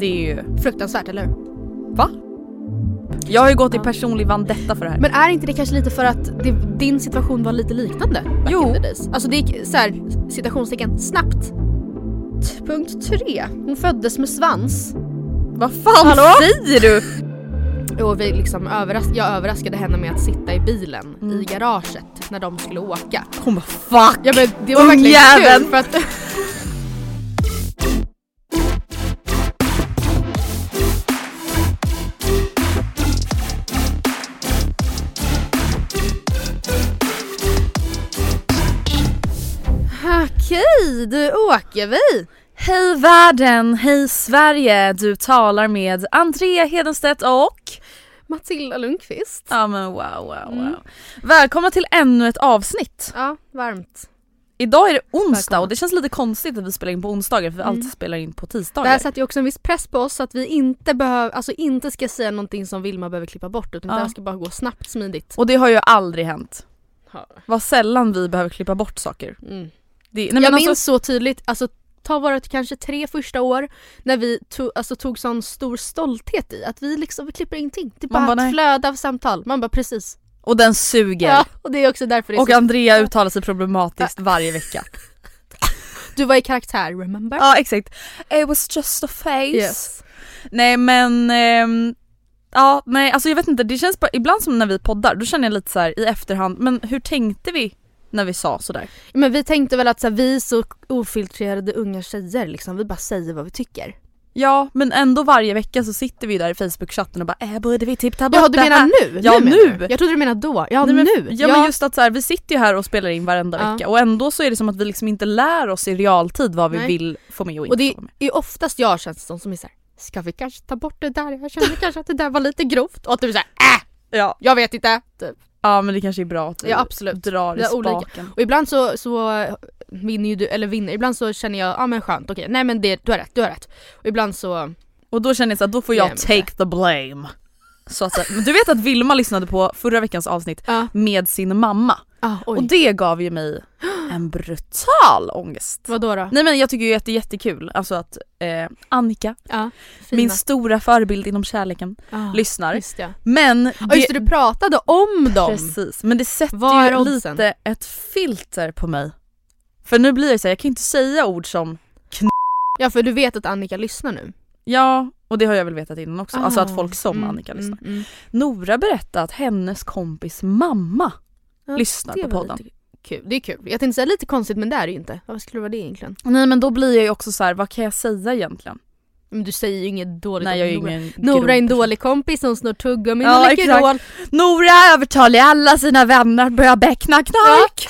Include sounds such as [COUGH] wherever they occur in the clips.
Det är ju... Fruktansvärt, eller hur? Va? Jag har ju gått i personlig vandetta för det här. Men är inte det kanske lite för att det, din situation var lite liknande? back Jo. in the days? Alltså det gick så här, citationstecken, snabbt. Punkt tre. Hon föddes med svans. Vad fan Hallå? säger du? [LAUGHS] Och vi liksom överras- jag överraskade henne med att sitta i bilen Mm. i garaget när de skulle åka. Hon bara fuck! Ja men det var verkligen jäveln. kul för att Då åker vi! Hej världen, hej Sverige! Du talar med Andrea Hedenstedt och... Matilda Lundqvist. Ja men wow, wow, wow. Mm. Välkomna till ännu ett avsnitt. Ja, varmt. Idag är det onsdag Välkomna. och det känns lite konstigt att vi spelar in på onsdagar för vi Mm. alltid spelar in på Det tisdagar. här sätter ju också en viss press på oss att vi inte behöver, alltså inte ska säga någonting som Vilma behöver klippa bort utan Ja. det här ska bara gå snabbt, smidigt. Och det har ju aldrig hänt. Vad sällan vi behöver klippa bort saker. Mm. Det, nej, men jag alltså, minns så tydligt, alltså ta våra kanske tre första år när vi tog, alltså, tog sån stor stolthet i att vi liksom vi klipper ingenting. Det är bara bara, ett nej. flöde av samtal. Man bara precis. Och den suger. Ja, och det är också därför det är och så... Andrea uttalar sig problematiskt varje vecka. [LAUGHS] Du var i karaktär, remember? Ja exakt. It was just a face. Yes. Nej men, ehm, ja nej alltså jag vet inte, det känns bara, ibland som när vi poddar då känner jag lite så här i efterhand, men hur tänkte vi när vi sa sådär? Men vi tänkte väl att så här, vi så ofiltrerade unga tjejer liksom, vi bara säger vad vi tycker. Ja men ändå varje vecka så sitter vi där i Facebook-chatten och bara äh, borde vi typ ta bort Jaha du det här? menar nu? Ja, nu. du? Jag trodde du menade då. Ja Nej, men, nu. Ja, men just att så här, vi sitter ju här och spelar in varenda Ja. vecka och ändå så är det som att vi liksom inte lär oss i realtid vad vi Nej. vill få med och inte Och det få med. är oftast jag känns det som som är såhär, ska vi kanske ta bort det där? Jag känner kanske att det där var lite grovt. Och att du är såhär, äh! Ja. Jag vet inte. Typ. Ja men det kanske är bra att vi Ja, absolut. drar i spaken. Och ibland så, så vinner ju du, eller vinner, ibland så känner jag, ja men skönt, okej, nej men det, du har rätt, du har rätt. Och ibland så, Och då känner jag så att då får jag mig take the blame. Så att, men du vet att Vilma lyssnade på förra veckans avsnitt ja, med sin mamma ah, och det gav ju mig en brutal ångest. Vadå då? Nej men jag tycker ju att det är jättekul, alltså att eh, Annika, Ja, min stora förebild inom kärleken, ah, lyssnar. Just det. Men Ja just det, du pratade om dem! Precis, men det sätter ju lite ett filter på mig. För nu blir det så här, jag kan inte säga ord som Ja för du vet att Annika lyssnar nu. ja, och det har jag väl vetat innan också, alltså att Ah, folk som mm, Annika lyssnar. Mm, mm. Nora berättade att hennes kompis mamma Ja, lyssnar det på podden. Kul. Det är kul. Jag tänkte säga lite konstigt men det är det ju inte. Vad skulle det vara det egentligen? Nej men då blir jag ju också så här, vad kan jag säga egentligen? Men du säger ju inget dåligt Nej jag är Nora. ingen Nora är en dålig kompis som snor tuggummin Ja, och Läkerol. Nora övertalar alla sina vänner att börja beckna knark.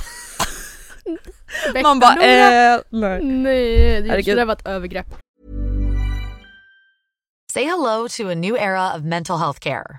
[LAUGHS] Man bara eh, nej. Nej, det skulle ha varit övergrepp. Say hello to a new era of mental health care.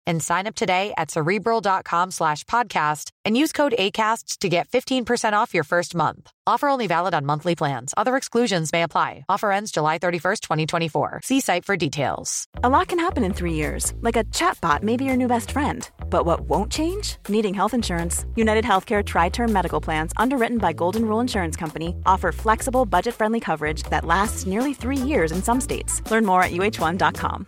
and sign up today at cerebral.com slash podcast and use code ACAST to get 15% off your first month. Offer only valid on monthly plans. Other exclusions may apply. Offer ends July 31st, 2024. See site for details. A lot can happen in three years, like a chatbot may be your new best friend. But what won't change? Needing health insurance. United Healthcare Tri Term Medical Plans, underwritten by Golden Rule Insurance Company, offer flexible, budget friendly coverage that lasts nearly three years in some states. Learn more at uh1.com.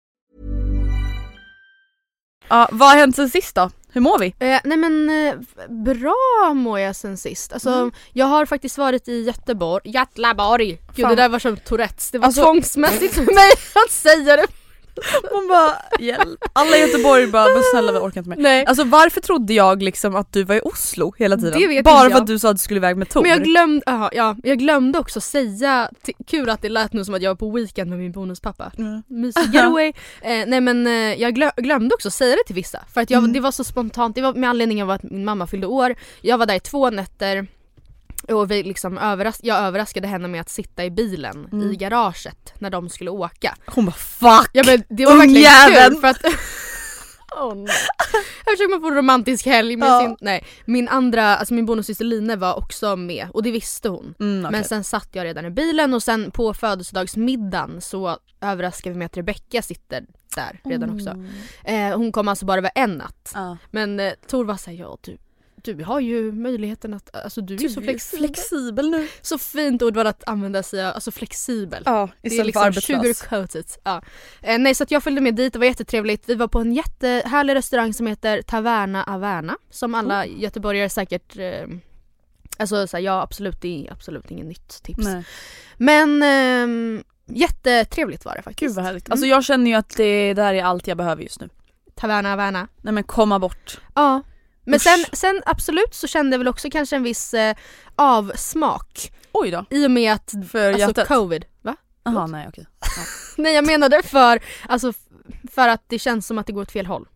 Ja, vad har hänt sen sist då? Hur mår vi? Eh, nej men eh, bra mår jag sen sist. Alltså Mm. jag har faktiskt varit i Göteborg. Götlaborg! Gud Fan. det där var som Tourettes. Det var Alltså- tvångsmässigt för mig att säga det. [LAUGHS] Man bara hjälp. Alla i Göteborg bara men snälla vi orkar inte mer. Nej. Alltså varför trodde jag liksom att du var i Oslo hela tiden? Bara för att du sa att du skulle iväg med Tor. Men jag glömde, aha, ja, jag glömde också säga, kul att det lät nu som att jag var på weekend med min bonuspappa. Mm. Mysig [LAUGHS] getaway. eh, nej men eh, jag glö, glömde också säga det till vissa. För att jag, Mm. det var så spontant, det var med anledning av att min mamma fyllde år. Jag var där i två nätter. Och vi liksom överras- jag överraskade henne med att sitta i bilen Mm. i garaget när de skulle åka. Hon bara fuck! Ja men det var verkligen kul för att [LAUGHS] Åh nej. Jag försöker man få en romantisk helg med Ja. sin, nej. Min andra, alltså min bonussyster Line var också med och det visste hon. Mm, okej. Men sen satt jag redan i bilen och sen på födelsedagsmiddagen så överraskade vi med att Rebecca sitter där redan också. Eh, hon kom alltså bara över en natt. Ja. Men eh, Tor var såhär, ja du, du har ju möjligheten att, alltså du är så flexibel. flexibel nu. Så fint ord var att använda sig av, alltså flexibel. Ja, Det är istället för liksom arbetslös. Ja. Eh, nej så att jag följde med dit, det var jättetrevligt. Vi var på en jättehärlig restaurang som heter Taverna Averna. Som alla Mm. göteborgare säkert eh, Alltså så här, ja absolut, det är absolut ingen nytt tips. Nej. Men ehm, jättetrevligt var det faktiskt. Gud vad härligt. Mm. Alltså jag känner ju att det där är allt jag behöver just nu. Taverna Averna. Nej men komma bort. Ja. Men Usch. sen, sen absolut så kände jag väl också kanske en viss eh, avsmak Oj då. i och med att För alltså hjärtat? covid, va? Jaha nej okej. [LAUGHS] Nej jag menade för, alltså, för att det känns som att det går åt fel håll.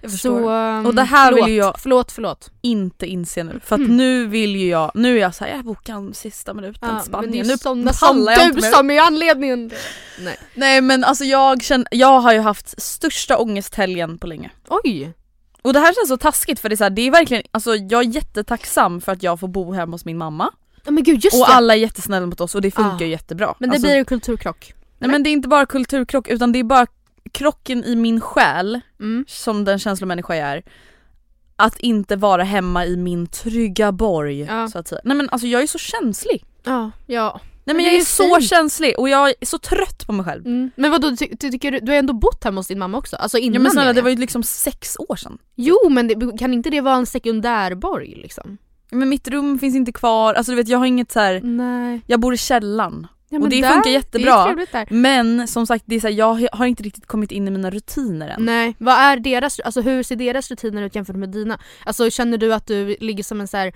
Jag förstår. Så, ehm, Och det här vill förlåt, ju jag- Förlåt, förlåt. inte inse nu. För att Mm. nu vill ju jag, nu är jag såhär jag bokar en sista minuten Ja, till men det Spanien. är ju sådana som du som är anledningen. Nej. Nej men alltså jag känner, jag har ju haft största ångesthelgen på länge. Oj! Och det här känns så taskigt för det är, så här, det är verkligen, alltså jag är jättetacksam för att jag får bo hemma hos min mamma. Ja, men gud just och det. alla är jättesnälla mot oss och det funkar Ja. ju jättebra. Men det alltså, blir en kulturkrock. Nej men det är inte bara kulturkrock utan det är bara krocken i min själ, Mm. som den känslomänniska jag är. Att inte vara hemma i min trygga borg Ja. så att säga. Nej men alltså jag är så känslig. Ja, ja. Nej men, jag är, är så fint. känslig och jag är så trött på mig själv. Mm. Men vadå, ty, ty, tycker du, du har ändå bott hemma hos din mamma också? Alltså innan Ja men snälla det var ju liksom sex år sedan. Jo men det, kan inte det vara en sekundärborg liksom? Men mitt rum finns inte kvar, alltså du vet jag har inget så här. Nej. jag bor i källaren. Ja, Och det där, funkar Det jättebra. där. Men som sagt, det är så här, jag har inte riktigt kommit in i mina rutiner än. Nej, vad är deras, alltså hur ser deras rutiner ut jämfört med dina? Alltså känner du att du ligger som en så här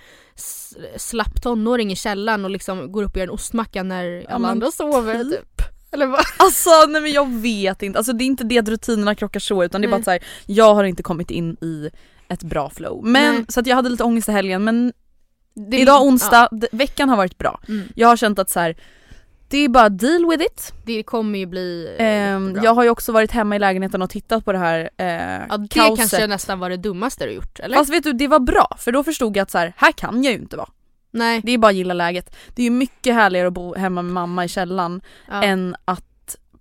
slapp tonåring i källaren och liksom går upp och gör en ostmacka när Ja, alla andra sover typ. typ? Eller vad? [LAUGHS] Alltså nej men jag vet inte, alltså det är inte det att rutinerna krockar så utan det är bara Nej. att så här, jag har inte kommit in i ett bra flow. Men Nej. så att jag hade lite ångest i helgen men Det- idag onsdag, d- veckan har varit bra. Ja, mm. Jag har känt att så här, det är bara deal with it. Det kommer ju bli eh, Ehm, jag har ju också varit hemma i lägenheten och tittat på det här eh, ja, det kaoset. kanske nästan var det dummaste du gjort eller? Fast vet du, det var bra för då förstod jag att så här, här kan jag ju inte vara. Nej. Det är bara att gilla läget. Det är ju mycket härligare att bo hemma med mamma i källaren Ja. än att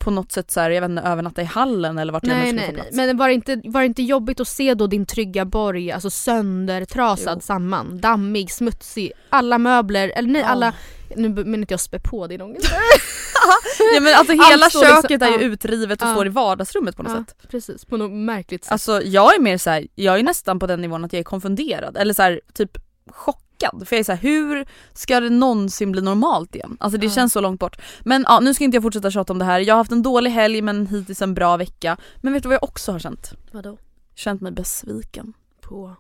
på något sätt så här, jag vet inte, övernatta i hallen eller vart jag nu Nej skulle nej få nej, plats. men var det, inte, var det inte jobbigt att se då din trygga borg alltså söndertrasad Jo. samman? Dammig, smutsig, alla möbler, eller nej Ja. alla, nu menar inte jag spä på din ångest. [LAUGHS] Ja men alltså Allt hela liksom- köket är ju utrivet och Ja. står i vardagsrummet på något Ja, sätt. precis, på något märkligt sätt. Alltså jag är mer så här, jag är nästan på den nivån att jag är konfunderad eller så här, typ chockad. För jag är så här, hur ska det någonsin bli normalt igen? Alltså det Ja. känns så långt bort. Men ja, nu ska inte jag fortsätta tjata om det här. Jag har haft en dålig helg men hittills en bra vecka. Men vet du vad jag också har känt? Vadå? känt mig besviken. På.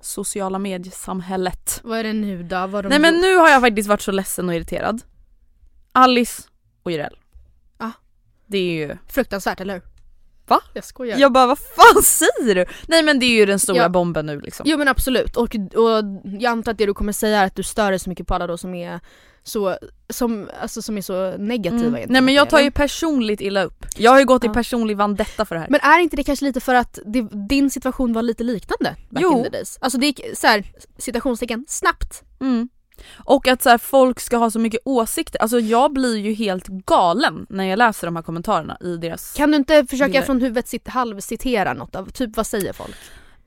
Sociala mediesamhället. Vad är det nu då? Vad Nej men gjort? nu har jag faktiskt varit så ledsen och irriterad. Alice och Jireel. Ah. Det är ju... Fruktansvärt eller hur? Va? Jag skojar. Jag bara vad fan [LAUGHS] säger du? Nej men det är ju den stora Ja. bomben nu liksom. Jo men absolut och, och jag antar att det du kommer säga är att du stör dig så mycket på alla då som är så, som, alltså, som är så negativa Mm. Nej men jag tar ju personligt illa upp. Jag har ju gått i Ja. personlig vandetta för det här. Men är inte det kanske lite för att det, din situation var lite liknande back Jo. in the days? Alltså det gick så här, citationstecken, snabbt. Mm. Och att så här, folk ska ha så mycket åsikter. Alltså jag blir ju helt galen när jag läser de här kommentarerna i deras... Kan du inte försöka Bilder. från huvudet sitt, halvcitera något av, typ vad säger folk?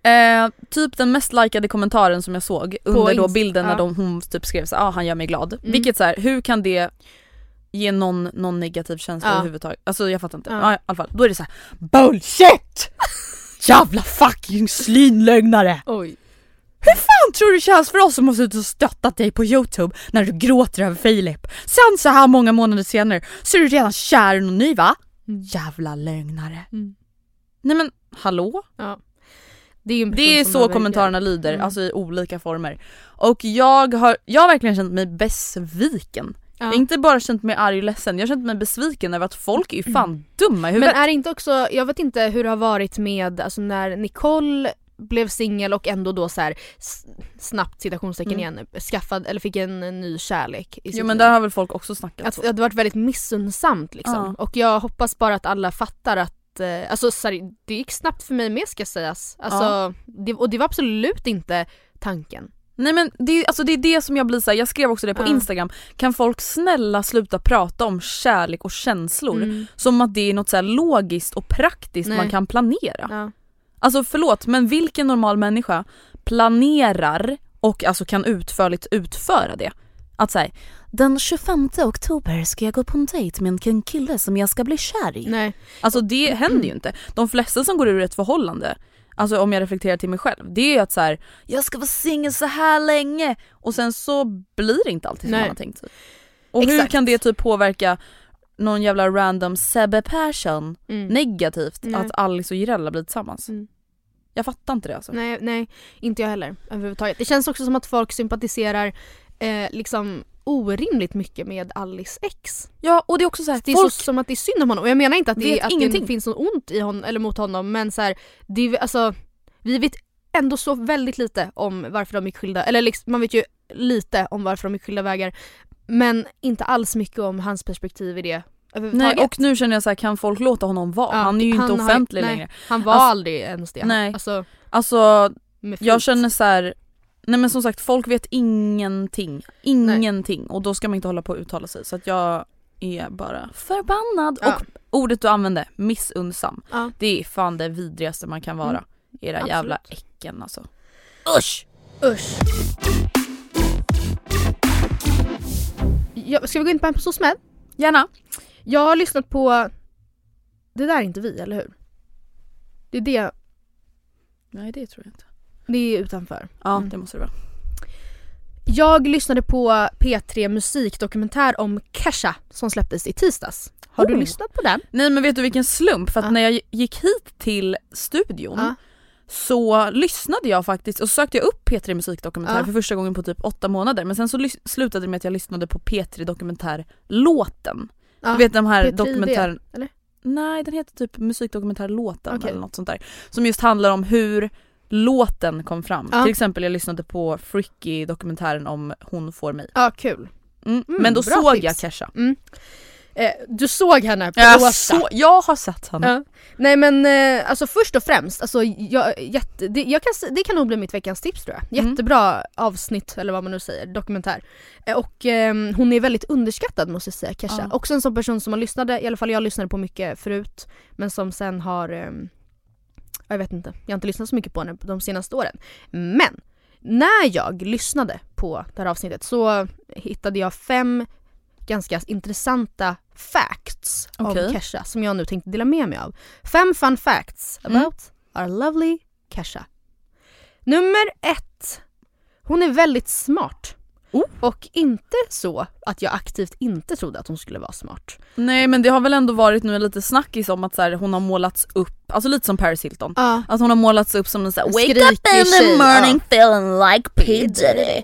Eh, typ den mest likade kommentaren som jag såg under då bilden när ja. de, hon typ skrev så ah, han gör mig glad. Vilket så här, hur kan det ge någon, någon negativ känsla Ja. överhuvudtaget? Alltså jag fattar inte. Ja. Ja. i alla fall, då är det så här: BULLSHIT! [LAUGHS] Jävla fucking slinlögnare! Oj. Hur fan tror du det känns för oss som har suttit och stöttat dig på youtube när du gråter över Filip? Sen så här många månader senare så är du redan kär i någon ny va? Jävla lögnare. Mm. Nej men hallå? Ja. Det är, Det är så kommentarerna lyder, Mm. alltså i olika former. Och jag har, jag har verkligen känt mig besviken. Jag Ja. har inte bara känt mig arg och ledsen, jag har känt mig besviken över att folk är ju fan dumma i huvudet. Men är det inte också, jag vet inte hur det har varit med, alltså när Nicole blev singel och ändå då så här snabbt citationstecken Mm. igen skaffad eller fick en, en ny kärlek i jo men där har väl folk också snackat Att så. det hade varit väldigt missunnsamt liksom. Ja. Och jag hoppas bara att alla fattar att eh, Alltså sorry, det gick snabbt för mig med ska sägas. Alltså, Ja. det, och det var absolut inte tanken. Nej men det, är- alltså det är det som jag blir såhär, jag skrev också det på Ja. instagram, kan folk snälla sluta prata om kärlek och känslor Mm. som att det är något så logiskt och praktiskt Nej. man kan planera. Ja. Alltså förlåt men vilken normal människa planerar och alltså kan utförligt utföra det? Att säga den 25 oktober ska jag gå på en dejt med en kille som jag ska bli kär i. Nej. Alltså det händer ju inte. De flesta som går ur ett förhållande, alltså om jag reflekterar till mig själv, det är ju att så här, jag ska vara singel så här länge och sen så blir det inte alltid som Nej. man har tänkt sig. Och hur Exakt. kan det typ påverka någon jävla random Sebbe Persson Mm. negativt Nej. att Alice och Jireel blir tillsammans? Mm. Jag fattar inte det alltså. Nej, nej, inte jag heller överhuvudtaget. Det känns också som att folk sympatiserar eh, liksom orimligt mycket med Alice ex. Ja och det är också så här, Det är folk så, som att det är synd om honom och jag menar inte att det, vet att det finns något ont i honom, eller mot honom men så här, det är, alltså, vi vet ändå så väldigt lite om varför de gick skilda, eller liksom, man vet ju lite om varför de gick skilda vägar men inte alls mycket om hans perspektiv i det. Nej och nu känner jag så här, kan folk låta honom vara? Ja, han är ju inte han har- offentlig nej, längre. Han var Alltså- aldrig ens det. Nej. Alltså, Alltså jag känner så här. nej men som sagt folk vet ingenting. Ingenting och då ska man inte hålla på och uttala sig så att jag är bara förbannad. Ja. Och ordet du använde, missunnsam. Ja. Det är fan det vidrigaste man kan vara. Mm. Era Absolut. jävla äcken alltså. Usch! Usch. Ja, ska vi gå in på en på SOSMED? Gärna. Jag har lyssnat på... Det där är inte vi, eller hur? Det är det, Nej det tror jag inte. det är utanför. Ja Mm. det måste det vara. Jag lyssnade på P3 musikdokumentär om Kesha som släpptes i tisdags. Har du Oh. lyssnat på den? Nej men vet du vilken slump? För att Ja. när jag gick hit till studion Ja. så lyssnade jag faktiskt och så sökte jag upp P3 musikdokumentär Ja. för första gången på typ åtta månader men sen så slutade det med att jag lyssnade på P3 dokumentär-låten. Ja. Du vet de här P3 dokumentären... eller? Nej den heter typ musikdokumentär-låten Okej. eller något sånt där. Som just handlar om hur låten kom fram. Ja. Till exempel jag lyssnade på Fricky dokumentären om Hon får mig. Ja, kul. Mm. Mm, men då såg tips. jag Kesha. Mm. Eh, du såg henne på Jag, Åsa. så, jag har sett henne. Ja. Nej men eh, alltså först och främst, alltså, jag, jätte, det, jag kan, det kan nog bli mitt veckans tips tror jag. Mm. Jättebra avsnitt eller vad man nu säger, dokumentär. Eh, och ehm, hon är väldigt underskattad måste jag säga, Kesha. Ja. Också en sån person som man lyssnade, i alla fall jag lyssnade på mycket förut, men som sen har, ehm, jag vet inte, jag har inte lyssnat så mycket på henne de senaste åren. Men när jag lyssnade på det här avsnittet så hittade jag fem ganska intressanta facts Okej. om Kesha som jag nu tänkte dela med mig av. Fem fun facts Mm. about our lovely Kesha. Nummer ett. Hon är väldigt smart. Oh. Och inte så att jag aktivt inte trodde att hon skulle vara smart. Nej men det har väl ändå varit nu en lite snackis om att så här, hon har målats upp, alltså lite som Paris Hilton. Ja. Att hon har målats upp som en såhär wake Skrikig up in the morning feeling like P Diddy.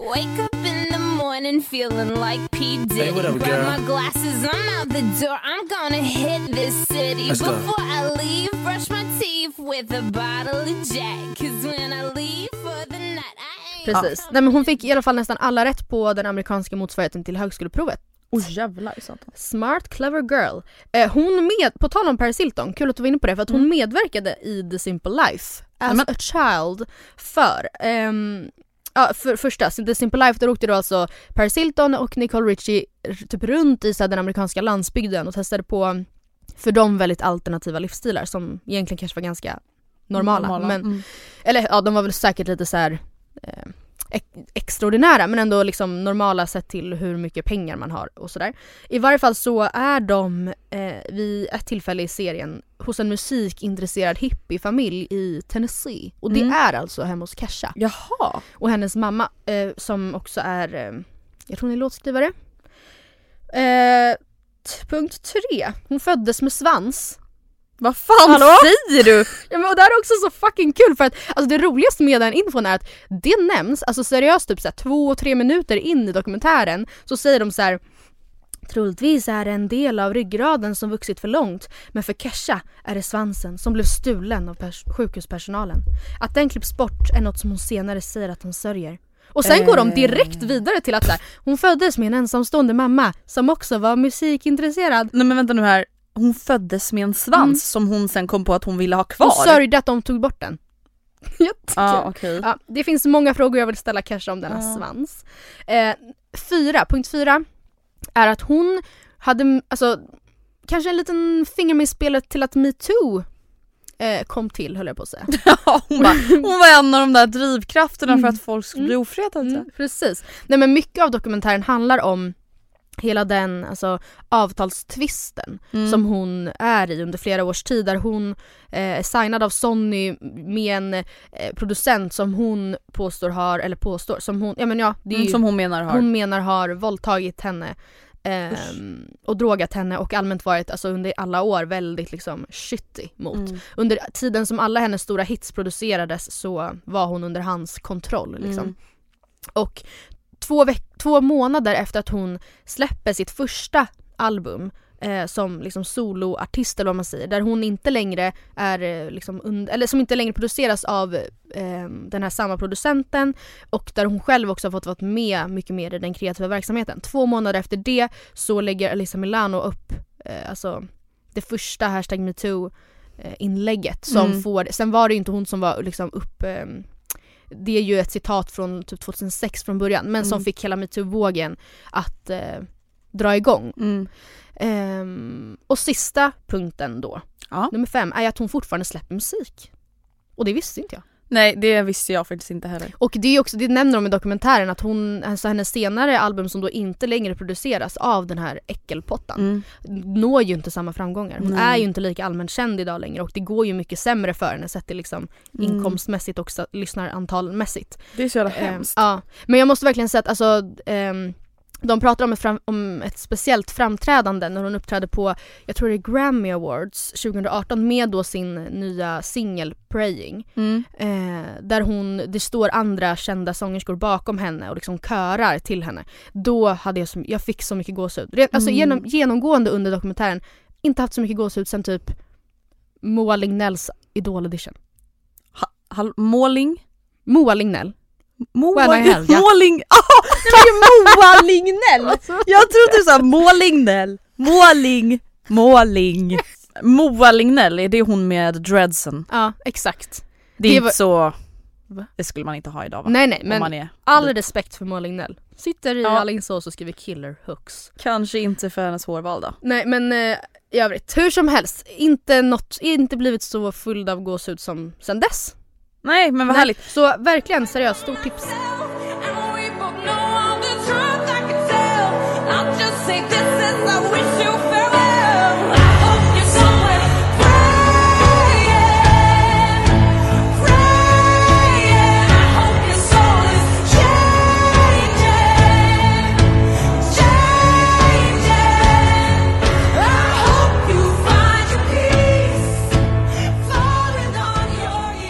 Morning feeling like P. Diddy. what up, Grab girl? my glasses, I'm out the door. I'm gonna hit this city. Let's go. Before I leave, brush my teeth with a bottle of Jack. Cause when I leave for the night, I ain't Precis. Nej, men hon fick i alla fall nästan alla rätt på den amerikanska motsvarigheten till högskoleprovet. Oj jävlar satan. Smart clever girl. Eh, hon med, på tal om Paris Hilton, kul att du var inne på det för att hon medverkade i The Simple Life as Nämen. a child för ehm, Ja, för första, The Simple Life, där åkte då alltså Paris Hilton och Nicole Richie typ runt i så den amerikanska landsbygden och testade på för dem väldigt alternativa livsstilar som egentligen kanske var ganska normala. Men, Mm. Eller ja, de var väl säkert lite så här eh, extraordinära men ändå liksom normala sett till hur mycket pengar man har och sådär. I varje fall så är de eh, vid ett tillfälle i serien hos en musikintresserad hippiefamilj i Tennessee. Och det Mm. är alltså hemma hos Kesha. Jaha. Och hennes mamma eh, som också är, eh, jag tror hon är låtskrivare. Eh, punkt tre, hon föddes med svans. Vad fan Hallå? säger du? Ja, men och det här är också så fucking kul för att alltså, det roligaste med den infon är att det nämns, alltså seriöst typ såhär, två, tre minuter in i dokumentären så säger de så här. Troligtvis är det en del av ryggraden som vuxit för långt men för Kesha är det svansen som blev stulen av pers- sjukhuspersonalen. Att den klipps bort är något som hon senare säger att hon sörjer. Och sen går de direkt vidare till att så här, hon föddes med en ensamstående mamma som också var musikintresserad. Nej men vänta nu här, hon föddes med en svans Mm. som hon sen kom på att hon ville ha kvar. Hon sörjde att de tog bort den. [LAUGHS] Ja okej. Ja, det finns många frågor jag vill ställa Kesha om denna Ja. svans. Eh, fyra, punkt fyra är att hon hade, alltså kanske en liten finger med i spelet till att metoo eh, kom till höll jag på att säga. [LAUGHS] Ja, hon, bara, [LAUGHS] hon var en av de där drivkrafterna för Mm. att folk skulle bli ofredade. Mm, precis. Nej men mycket av dokumentären handlar om hela den alltså, avtalstvisten Mm. som hon är i under flera års tid där hon eh, är signad av Sony med en eh, producent som hon påstår har, eller påstår, som hon, ja men ja det är Mm, ju, som hon menar har. hon menar har våldtagit henne ehm, och drogat henne och allmänt varit alltså, under alla år väldigt liksom shitty mot. Mm. Under tiden som alla hennes stora hits producerades så var hon under hans kontroll. Liksom. Mm. Och två, veck- två månader efter att hon släpper sitt första album eh, som liksom soloartist eller vad man säger, där hon inte längre är eh, liksom eller som inte längre produceras av eh, den här samma producenten och där hon själv också har fått vara med mycket mer i den kreativa verksamheten. Två månader efter det så lägger Alissa Milano upp eh, alltså det första hashtag metoo eh, inlägget som Mm. får, sen var det inte hon som var liksom upp eh, det är ju ett citat från typ 2006 från början men som Mm. fick hela metoo-vågen att eh, dra igång. Mm. Ehm, och sista punkten då, Ja. nummer fem, är att hon fortfarande släpper musik. Och det visste inte jag. Nej det visste jag faktiskt inte heller. Och det är också, det nämner de i dokumentären att hon, alltså hennes senare album som då inte längre produceras av den här äckelpottan Mm. når ju inte samma framgångar. Hon Nej. är ju inte lika allmänt känd idag längre och det går ju mycket sämre för henne sett till liksom Mm. inkomstmässigt och lyssnarantalmässigt. Det är så jävla Ehm, hemskt. ja. Men jag måste verkligen säga att alltså, ehm, de pratar om ett, fram, om ett speciellt framträdande när hon uppträdde på, jag tror det är Grammy Awards 2018 med då sin nya singel Praying. Mm. Eh, där hon, det står andra kända sångerskor bakom henne och liksom körar till henne. Då hade jag, så, jag fick så mycket gåshud. Alltså Mm. genom, genomgående under dokumentären, inte haft så mycket gåshud sen typ Moa Lignells Idol edition. Ha- hall- måling? Moa Lignell. Moa! [LAUGHS] Ah, det var ju Moa Lignell! Jag trodde du sa Moa Lignell. Måling, måling. Moa Lignell, är det hon med dreadsen? Ja, exakt. Det är Det inte var- så... Va? Det skulle man inte ha idag va? Nej nej men man är... all respekt för Moa Lignell. Sitter i Ja. Alingsås och skriver killer hooks. Kanske inte för hennes hårval då. Nej men eh, i övrigt, hur som helst, inte, något, inte blivit så full av gåshud som sen dess. Nej men vad Nej, härligt. Så verkligen seriöst, stort tips.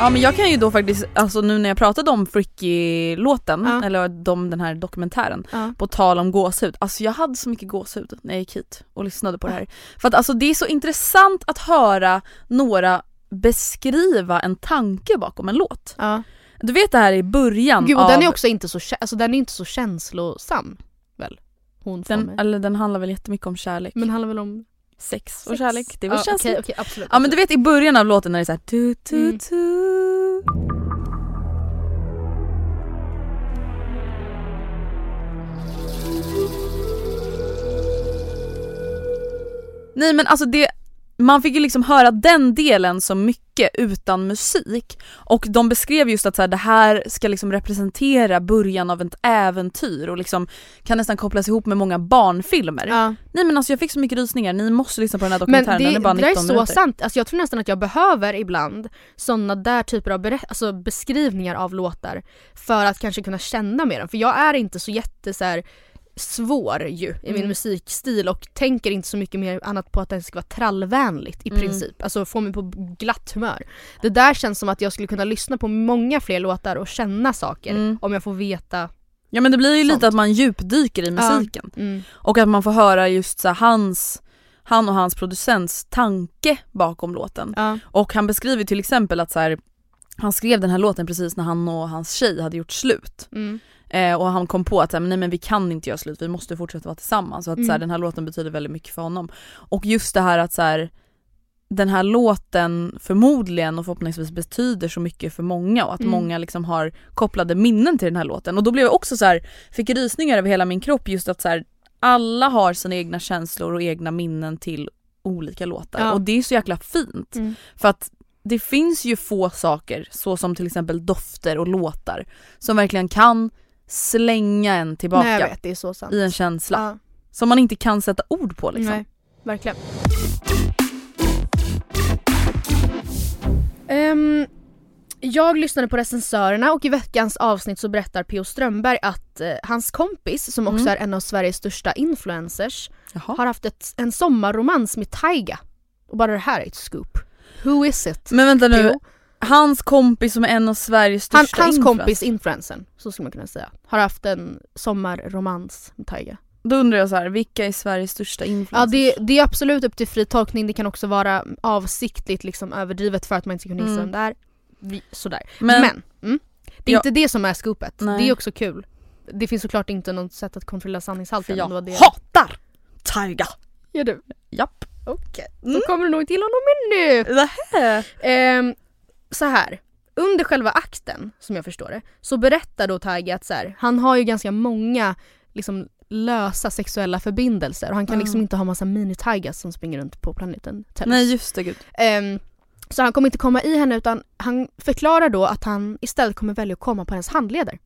Ja men jag kan ju då faktiskt, alltså nu när jag pratade om Fricky-låten, Ja. eller de, den här dokumentären, Ja. på tal om gåshud, alltså jag hade så mycket gåshud när jag gick hit och lyssnade på det här. För att alltså det är så intressant att höra några beskriva en tanke bakom en låt. Ja. Du vet det här i början Gud, och av... den är också inte så, alltså, den är inte så känslosam väl? Hon den, mig. eller den handlar väl jättemycket om kärlek. Men handlar väl om sex och kärlek, det väl ja, känsligt. Okej, okej, absolut. Ja men du vet i början av låten när det är såhär tu tu Mm. tu Nej men alltså det, man fick ju liksom höra den delen så mycket utan musik och de beskrev just att så här, det här ska liksom representera början av ett äventyr och liksom kan nästan kopplas ihop med många barnfilmer. Ja. Nej men alltså jag fick så mycket rysningar, ni måste lyssna på den här Men dokumentären, det, den är bara det där 19 är så minuter. sant, alltså jag tror nästan att jag behöver ibland sådana där typer av alltså beskrivningar av låtar för att kanske kunna känna med dem. För jag är inte så jätte så här, svår ju i min Mm. musikstil och tänker inte så mycket mer annat på att den ska vara trallvänligt i Mm. princip. Alltså få mig på glatt humör. Det där känns som att jag skulle kunna lyssna på många fler låtar och känna saker Mm. om jag får veta. Ja men det blir ju Sånt. lite att man djupdyker i musiken. Mm. Och att man får höra just så hans, han och hans producents tanke bakom låten. Ja. Och han beskriver till exempel att så här, han skrev den här låten precis när han och hans tjej hade gjort slut. Eh, och han kom på att så här, nej men vi kan inte göra slut, vi måste fortsätta vara tillsammans. Så att så här, Mm. den här låten betyder väldigt mycket för honom. Och just det här att så här, den här låten förmodligen och förhoppningsvis betyder så mycket för många och att Mm. många liksom har kopplade minnen till den här låten. Och då blev jag också så här, fick rysningar över hela min kropp just att så här, alla har sina egna känslor och egna minnen till olika låtar. Ja. Och det är så jäkla fint. Mm. För att det finns ju få saker, så som till exempel dofter och låtar, som verkligen kan slänga en tillbaka Nej jag vet, det är så sant. i en känsla. Ja. Som man inte kan sätta ord på liksom. Nej, verkligen. Ehm, jag lyssnade på recensörerna och i veckans avsnitt så berättar P.O. Strömberg att eh, hans kompis, som också Mm. är en av Sveriges största influencers, Jaha. har haft ett, en sommarromans med Taiga. Och bara det här är ett scoop. Who is it? Men vänta nu, P.O.? Hans kompis som är en av Sveriges Han, största hans influencers. kompis, influencern, så skulle man kunna säga, har haft en sommarromans med Taiga. Då undrar jag så här, vilka är Sveriges största Ja influencers? det, det är absolut upp till fri tolkning, det kan också vara avsiktligt liksom överdrivet för att man inte ska kunna gissa Mm. vem det är. Vi- Sådär. Men- Men, mm, det är Ja. inte det som är scoopet. Nej. Det är också kul. Det finns såklart inte något sätt att kontrollera För sanningshalten. jag det det. hatar Tyga! Gör du? Japp. Okej. Mm. Då kommer du nog till honom nu. Nähä. Ehm, så här. Under själva akten, som jag förstår det, så berättar då Tiger att så här, han har ju ganska många liksom, lösa sexuella förbindelser och han kan Mm. liksom inte ha massa mini-tigers som springer runt på planeten Tellus. Nej just det, gud. Ehm, så han kommer inte komma i henne utan han förklarar då att han istället kommer välja att komma på hennes handleder.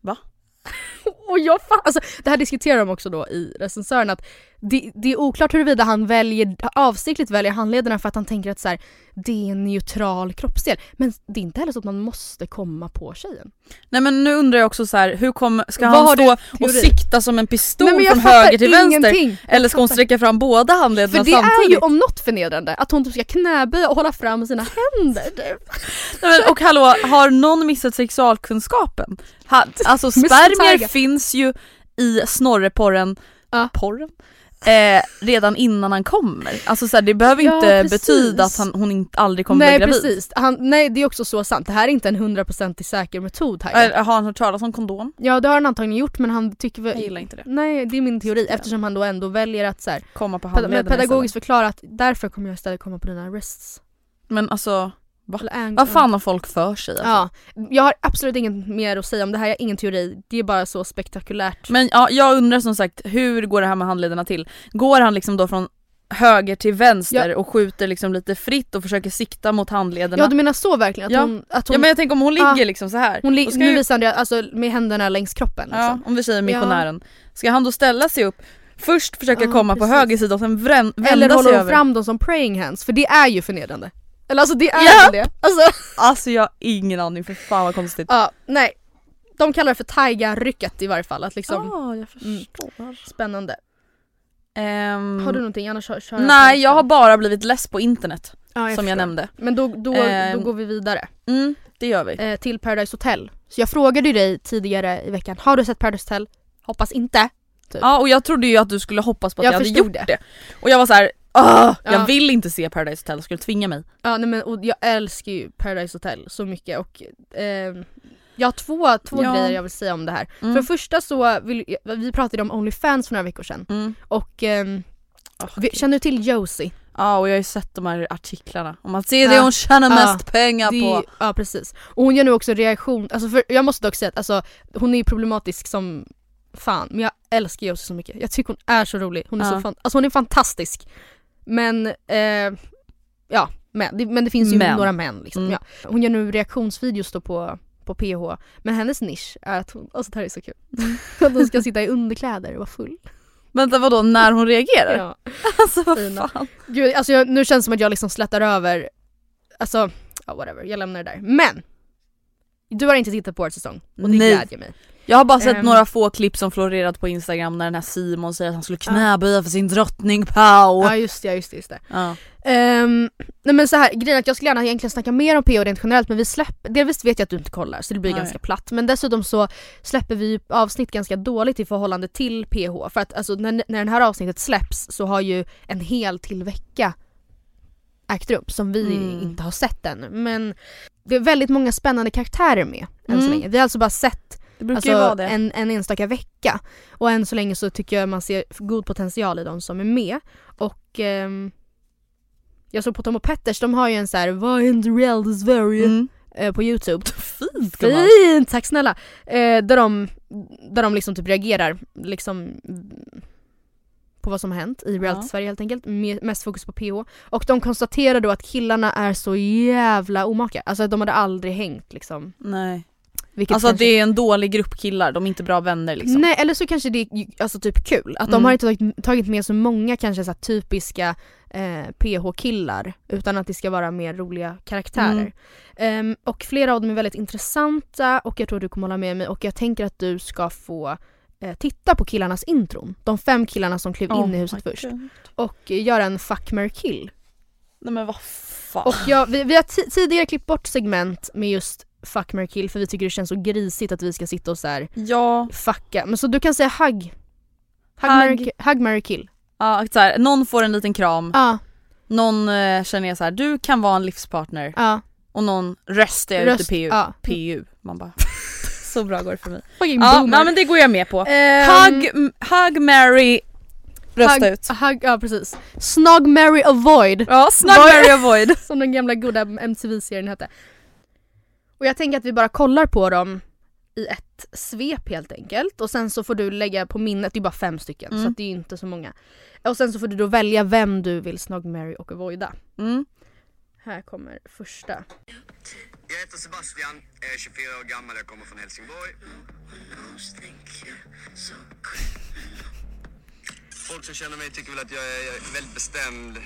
Va? [LAUGHS] [LAUGHS] Och jag alltså, det här diskuterar de också då i recensören att det, det är oklart huruvida han väljer, avsiktligt väljer handlederna för att han tänker att så här, det är en neutral kroppsdel. Men det är inte heller så att man måste komma på tjejen. Nej men nu undrar jag också så här, hur kommer, ska Vad han stå och sikta som en pistol Nej, från höger till vänster? ingenting. Jag Eller ska hon sträcka fram båda handlederna För det samtidigt? är ju om något förnedrande, att hon typ ska knäböja och hålla fram sina händer. typ. [LAUGHS] Nej, men, och hallå, har någon missat sexualkunskapen? Ha, alltså spermier Tiger. Finns ju i snorreporren, Ja. porren? Eh, redan innan han kommer. Alltså så här, det behöver Ja, inte precis. betyda att han, hon inte aldrig kommer Nej bli gravid. precis, han, nej det är också så sant. Det här är inte en hundraprocentig säker metod här. Eh, Har han hört talas om kondom? Ja det har han antagligen gjort men han tycker väl... Jag gillar inte det. Nej det är min teori eftersom han då ändå väljer att så här, Komma på ped- pedagogiskt förklara att därför kommer jag istället komma på dina wrists. Men alltså, Eller ang- vad fan har folk för sig alltså? Ja, jag har absolut inget mer att säga om det här, jag har ingen teori. Det är bara så spektakulärt. Men ja, jag undrar som sagt, hur går det här med handlederna till? Går han liksom då från höger till vänster och skjuter liksom lite fritt och försöker sikta mot handlederna? ja du menar så verkligen? Att Ja. hon, att hon, Ja men jag tänker om hon ligger Ja. liksom så här. hon li- ska nu ju, visar Andrea alltså med händerna längs kroppen ja, liksom. om vi säger missionären. Ska han då ställa sig upp, först försöka Ja, komma på precis. höger sida och sen vrän, vända Eller sig håller hon över? fram dem som praying hands? För det är ju förnedrande. Eller alltså det är Ja. det? Alltså, Alltså jag har ingen aning, för fan vad konstigt. ja, nej. De kallar det för taiga-rycket i varje fall. Att liksom, Ja, jag Mm. förstår. Spännande. Ehm, Har du någonting? Annars kör, kör Nej jag har bara blivit less på internet. Som jag förstår. nämnde. Men då, då, då går vi vidare Mm, det gör vi. eh, till Paradise Hotel. Så jag frågade ju dig tidigare i veckan, har du sett Paradise Hotel? Hoppas inte. Ja och jag trodde ju att du skulle hoppas på att Jag jag, hade gjort det. det. Och jag var så här, "Åh, Ja. jag vill inte se Paradise Hotel, skulle tvinga mig. Ja nej men och jag älskar ju Paradise Hotel så mycket och ehm, jag har två, två Ja. grejer jag vill säga om det här. Mm. För det första så, vill, vi pratade om Onlyfans för några veckor sedan Mm. och Åh, vi, känner du till Josie? Ja och jag har ju sett de här artiklarna om att det Ja. hon tjänar Ja. mest pengar Det- på. Ja precis. Och hon gör nu också reaktion, alltså för jag måste dock säga att alltså, hon är problematisk som fan men jag älskar Josie så mycket. Jag tycker hon är så rolig, hon är, Ja. så fan, alltså hon är fantastisk. Men, eh, ja, men det, men det finns ju Men. några män liksom. Mm. Ja. Hon gör nu reaktionsvideos då på, på PH, men hennes nisch är att hon, alltså det här är så kul, [LAUGHS] att hon ska sitta i underkläder och vara full. Vänta vadå, när hon reagerar? Ja. [LAUGHS] Alltså vad Fina. fan. Gud, alltså jag, nu känns det som att jag liksom slätar över, alltså, ja whatever, jag lämnar det där. Men! Du har inte tittat på årets säsong och det Nej. glädjer mig. Jag har bara sett Ehm. några få klipp som florerat på instagram när den här Simon säger att han skulle knäböja för sin drottning Pau. Ja just det, ja, just det. Just det. Ja. Ehm, nej men så här, grejen är att jag skulle gärna egentligen snacka mer om PO rent generellt men vi släpper, delvis vet jag att du inte kollar så det blir Nej. ganska platt men dessutom så släpper vi avsnitt ganska dåligt i förhållande till PH för att alltså, när, när det här avsnittet släpps så har ju en hel till vecka ägt rum som vi Mm. inte har sett än men det är väldigt många spännande karaktärer med än så Mm. länge. Vi har alltså bara sett Det brukar alltså, ju vara det. En, en enstaka vecka. Och än så länge så tycker jag man ser god potential i de som är med. Och ehm, jag såg på Tom och Petters, de har ju en så här Vad händer i reality Sverige? Mm. Eh, på youtube. [LAUGHS] Fint. Fint! Tack snälla! Eh, där, de, där de liksom typ reagerar liksom på vad som har hänt i reality Ja. Sverige helt enkelt. Me- Mest fokus på PH. Och de konstaterar då att killarna är så jävla omaka. Alltså de hade aldrig hängt liksom. Nej. Vilket Alltså kanske- det är en dålig grupp killar, de är inte bra vänner liksom. Nej eller så kanske det är alltså, typ kul. Att de Mm. har inte tagit, tagit med så många kanske så typiska eh, PH-killar utan att det ska vara mer roliga karaktärer. Mm. Ehm, och flera av dem är väldigt intressanta och jag tror du kommer hålla med mig och jag tänker att du ska få eh, titta på killarnas intron. De fem killarna som klev in Oh i huset först. God. Och göra en fuck, marry, kill. Nej men vad fan. Och jag, vi, vi har ti- tidigare klippt bort segment med just fuck, marry, kill för vi tycker det känns så grisigt att vi ska sitta och så här Ja, fucka. Men så du kan säga hugg. Hugg, Hugg. marry, hugg marry, kill. ja så här, någon får en liten kram, Ja, någon eh, känner jag så här, du kan vara en livspartner ja. och någon röstar jag Röst, ut i PU. ja. PU. Man bara, [LAUGHS] så bra går det för mig. Fucking Ja, boomer. men det går jag med på. Ehm, Hug, hug, marry, rösta hugg- ut. Hugg, ja precis. Snug, marry, avoid. Ja, snug, Vad- marry, avoid. [LAUGHS] Som den gamla goda MTV-serien hette. Och jag tänker att vi bara kollar på dem i ett svep helt enkelt. Och sen så får du lägga på minnet, det är bara fem stycken Mm. så att det är inte så många. Och sen så får du då välja vem du vill snug, marry och avoida. Mm. Här kommer första. Jag heter Sebastian, jag är 24 år gammal, jag kommer från Helsingborg. Folk som känner mig tycker väl att jag är jag är väldigt bestämd,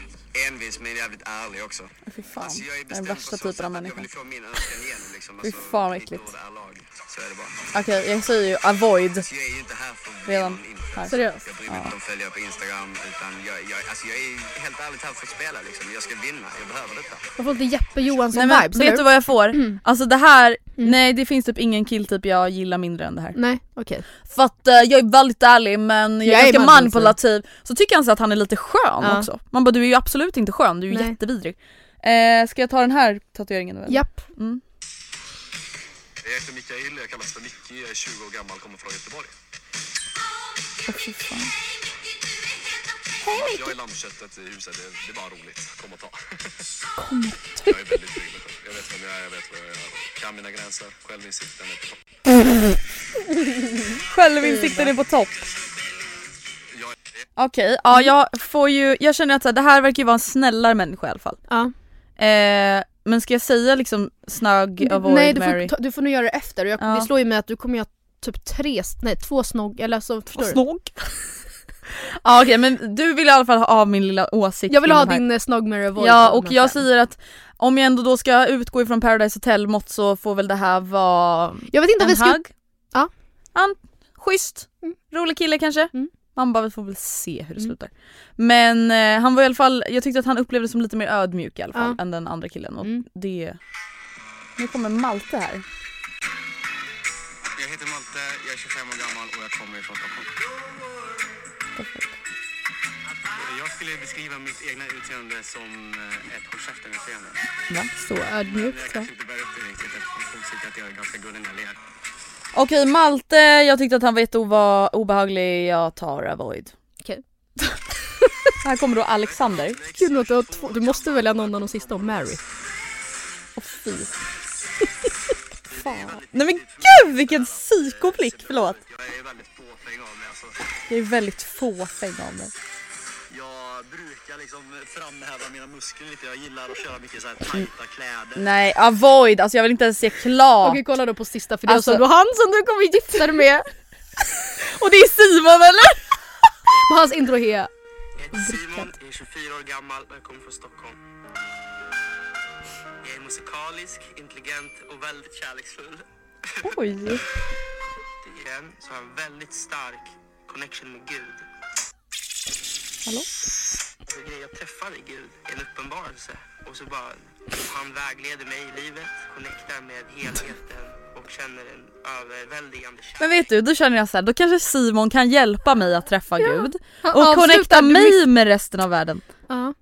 envis men jävligt ärlig också. Fy fan, Alltså jag är den värsta typen av att jag människa. vill få min önskan igenom liksom. Fy Alltså, fan, vad äckligt. Så är det bara. Okej, jag säger ju avoid. Så jag är ju inte här för att Redan här. Seriöst? Jag bryr mig inte om följare på Instagram utan jag, jag, alltså jag är helt ärligt här för att spela liksom. Jag ska vinna, jag behöver detta. Jag får lite Jeppe Johansson Nej men vibes, vet du vad jag får? Mm. Alltså det här, Mm. nej det finns typ ingen killtyp jag gillar mindre än det här. Nej, okej. För att eh, jag är väldigt ärlig men jag är Jag är ganska manipulativ. manipulativ. Så tycker jag att han är lite skön Ja. också. Man bara du är ju absolut inte skön, du är ju jättevidrig. Eh, ska jag ta den här tatueringen? Eller? Japp. Mm. Jag heter Mikael, jag kallas för Micke, jag är 20 år gammal, kommer från Göteborg. Åh, fy fan. Jag är lammköttet i huset, det, det är bara roligt. Kom och ta. Jag är väldigt trygg med själv. Jag vet vem jag är, jag vet vad jag gör. Kan mina gränser, självinsikten är på topp. Självinsikten är på topp. Okej, ja jag får ju, jag känner att så här, det här verkar ju vara en snällare människa i alla fall. Ja. Eh, men ska jag säga liksom snug, avoid, Nej du får, ta, du får nog göra det efter. Jag, Ja. Det slår ju mig att du kommer göra typ tre, nej två snog, eller så förstår du? Snog? [LAUGHS] ja okej men du vill i alla fall ha min lilla åsikt Jag vill ha din eh, snog, marry, avoid. Ja av och jag fem. säger att om jag ändå då ska utgå ifrån Paradise Hotel mått så får väl det här vara Jag vet inte om vi ska... Ja. En schysst, Mm. rolig kille kanske. Mm. Man bara, vi får väl se hur det slutar. Men eh, han var i alla fall, jag tyckte att han upplevdes som lite mer ödmjuk i alla fall Ja. än den andra killen. Och Mm. det... Nu kommer Malte här. Jag heter Malte, jag är 25 år gammal och jag kommer från Stockholm. Jag skulle beskriva mitt egna utseende som eh, ett håll käften-utseende. Va? Så Jag ödmjukt. kanske inte bär upp det riktigt eftersom folk tycker att jag är ganska gullig när jag ler. Okej Malte, jag tyckte att han var jätteobehaglig, jag tar avoid. Okej. [LAUGHS] här kommer då Alexander. Kul att du har två. Du måste välja någon av de sista och Mary. Åh fy. [LAUGHS] Fan. Nej men gud vilken psykoblick, förlåt. Jag är väldigt fåfäng av mig alltså. Jag är väldigt fåfäng av mig. Jag brukar liksom framhäva mina muskler lite. Jag gillar att köra mycket så här tajta kläder. Nej, avoid, alltså jag vill inte ens se klart. Okej kolla då på sista för det är Alltså- alltså då han som du kommer gifta dig med. [LAUGHS] Och det är Simon eller? [LAUGHS] Men hans intro är Jag heter Simon, jag är 24 år gammal och jag kommer från Stockholm. Jag är musikalisk, intelligent och väldigt kärleksfull. Oj. [LAUGHS] Igen så har jag en väldigt stark connection med Gud. Hallå? Alltså, jag träffade Gud i en uppenbarelse och så bara han vägleder mig i livet, connectar med helheten och känner en överväldigande kärlek. Men vet du, då känner jag så här, då kanske Simon kan hjälpa mig att träffa Gud och connecta mig med resten av världen. Ja.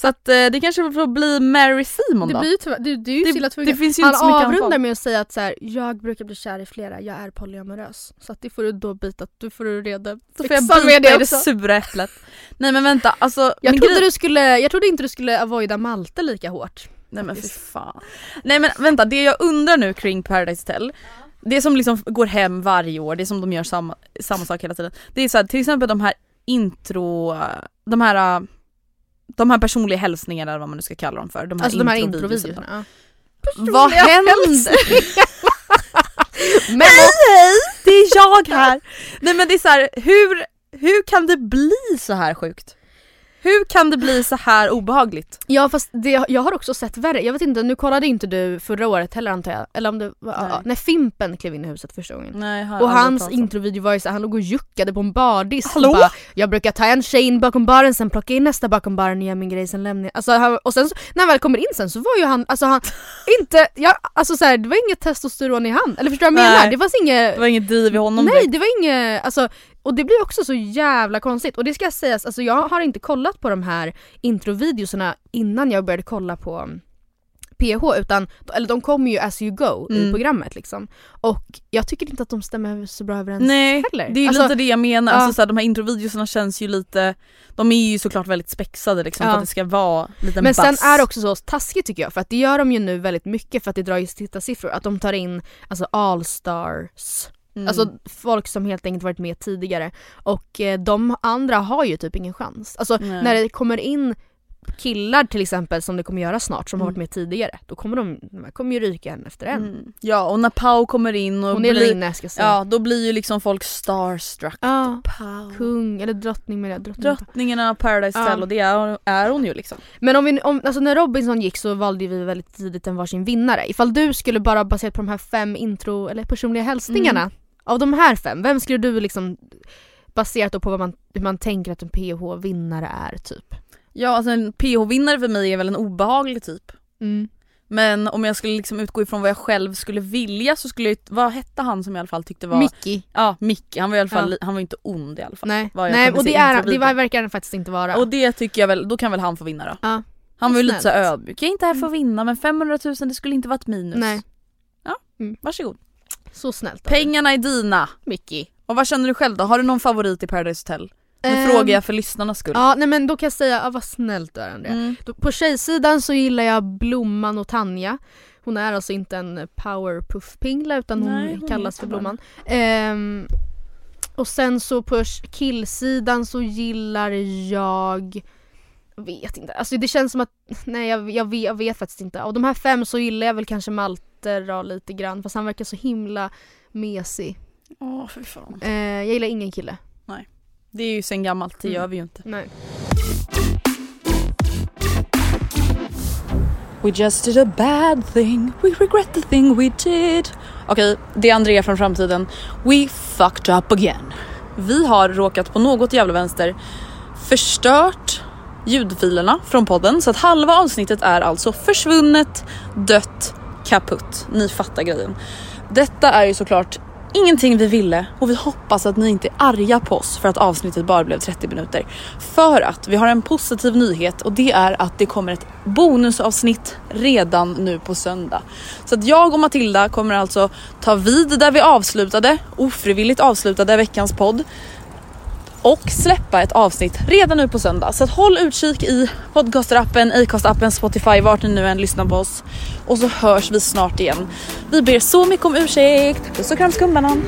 Så att eh, det kanske får bli Mary Simon Det då. blir tyvärr, du, du är ju Det- illa tvungen. det finns ju Han inte så mycket avrundar med att säga att så här, jag brukar bli kär i flera, jag är polyamorös. Så att det får du då byta, du får du reda Då får jag bita det i det sura äpplet. Nej men vänta, alltså. Jag trodde, du skulle, jag trodde inte du skulle avoida Malte lika hårt. Nej men fy fan. Nej men vänta, det jag undrar nu kring Paradise Hotel det som liksom går hem varje år, det som de gör samma, samma sak hela tiden. Det är så här, till exempel de här intro, de här de här personliga hälsningarna eller vad man nu ska kalla dem för. De här Alltså de här introvideorna. introvideorna. Vad händer? Men Hej hej! Det är jag här! Nej men det är så här, hur, hur kan det bli så här sjukt? Hur kan det bli så här obehagligt? Ja fast det, jag har också sett värre, jag vet inte, nu kollade inte du förra året heller antar jag, eller om det var, Nej. ja, när Fimpen klev in i huset första gången. Nej, Och hans introvideo var ju så här, han låg och juckade på en bardisk Hallå? och bara Jag brukar ta en tjej in bakom baren, sen plocka in nästa bakom baren göra min grej, sen lämnar jag. Alltså, han- och sen så, när han väl kommer in sen så var ju han, alltså han, [LAUGHS] inte, ja, alltså så här, det var inget testosteron i han, eller förstår du vad jag menar? Det fanns inget Det var inget driv i honom Nej direkt. det var inget, alltså, och det blir också så jävla konstigt. Och det ska sägas, alltså jag har inte kollat på de här introvideorna innan jag började kolla på mm, PH utan, eller de kommer ju as you go i Mm. programmet liksom. Och jag tycker inte att de stämmer så bra överens Nej, heller. det är Alltså, lite det jag menar. ja. Alltså, så här, de här introvideorna känns ju lite, de är ju såklart väldigt spexade liksom, Ja. för att det ska vara lite Men sen buzz. är det också så taskigt tycker jag för att det gör de ju nu väldigt mycket för att det drar ju tittarsiffror. Att de tar in alltså allstars Mm. Alltså folk som helt enkelt varit med tidigare. Och eh, de andra har ju typ ingen chans. Alltså Nej. när det kommer in killar till exempel som det kommer göra snart som har Mm. varit med tidigare. Då kommer de, de kommer ju ryka en efter en. Mm. Ja och när Pau kommer in och Hon är blir, Lina ska säga. ja, då blir ju liksom folk starstruck. Ja, Pau. kung eller drottning med det. Drottning. Drottningen av Paradise. Hotel och det är, är hon ju liksom. Men om vi, om, alltså när Robinson gick så valde vi väldigt tidigt en varsin vinnare. Ifall du skulle bara baserat på de här fem intro eller personliga hälsningarna Mm. Av de här fem, vem skulle du liksom baserat på vad man, hur man tänker att en PH-vinnare är typ? Ja alltså en PH-vinnare för mig är väl en obehaglig typ. Mm. Men om jag skulle liksom utgå ifrån vad jag själv skulle vilja så skulle jag, vad hette han som jag i alla fall tyckte var... Mickey. Ja Micke, han var i alla fall, Ja. han var inte ond i alla fall. Nej, Nej och det, är, det var, verkar han faktiskt inte vara. Och det tycker jag väl, då kan väl han få vinna då. ja. Han var ju lite så ödmjuk, jag är inte här för att vinna men 500 000 det skulle inte vara ett minus. Nej, Varsågod. Så snällt av dig. Pengarna är dina. Mickey. Och vad känner du själv då? Har du någon favorit i Paradise Hotel? Nu Ehm, frågar jag för lyssnarnas skull. Ja nej men då kan jag säga, ah, vad snällt du är Andrea. Mm. Då- På tjejsidan så gillar jag Blomman och Tanja. Hon är alltså inte en powerpuff-pingla utan hon, Nej, hon kallas heter för bara- Blomman. Ehm, och sen så på killsidan så gillar jag vet inte, alltså det känns som att, nej jag, jag, vet, jag vet faktiskt inte. Av de här fem så gillar jag väl kanske Malte då, lite grann fast han verkar så himla mesig. Åh fy fan. Eh, jag gillar ingen kille. Det är ju sen gammalt, det Mm. gör vi ju inte. Nej. We just did a bad thing, we regret the thing we did. Okej, det är Andrea från framtiden. We fucked up again. vi har råkat på något jävla vänster förstört ljudfilerna från podden så att halva avsnittet är alltså försvunnet, dött, kaputt. Ni fattar grejen. Detta är ju såklart ingenting vi ville och vi hoppas att ni inte är arga på oss för att avsnittet bara blev 30 minuter. För att vi har en positiv nyhet och det är att det kommer ett bonusavsnitt redan nu på söndag. Så att jag och Matilda kommer alltså ta vid där vi avslutade, ofrivilligt avslutade veckans podd och släppa ett avsnitt redan nu på söndag. Så att håll utkik i podcasterappen, Acast-appen, Spotify, vart ni nu än lyssnar på oss. Och så hörs vi snart igen. Vi ber så mycket om ursäkt. Puss och kram skumbanan.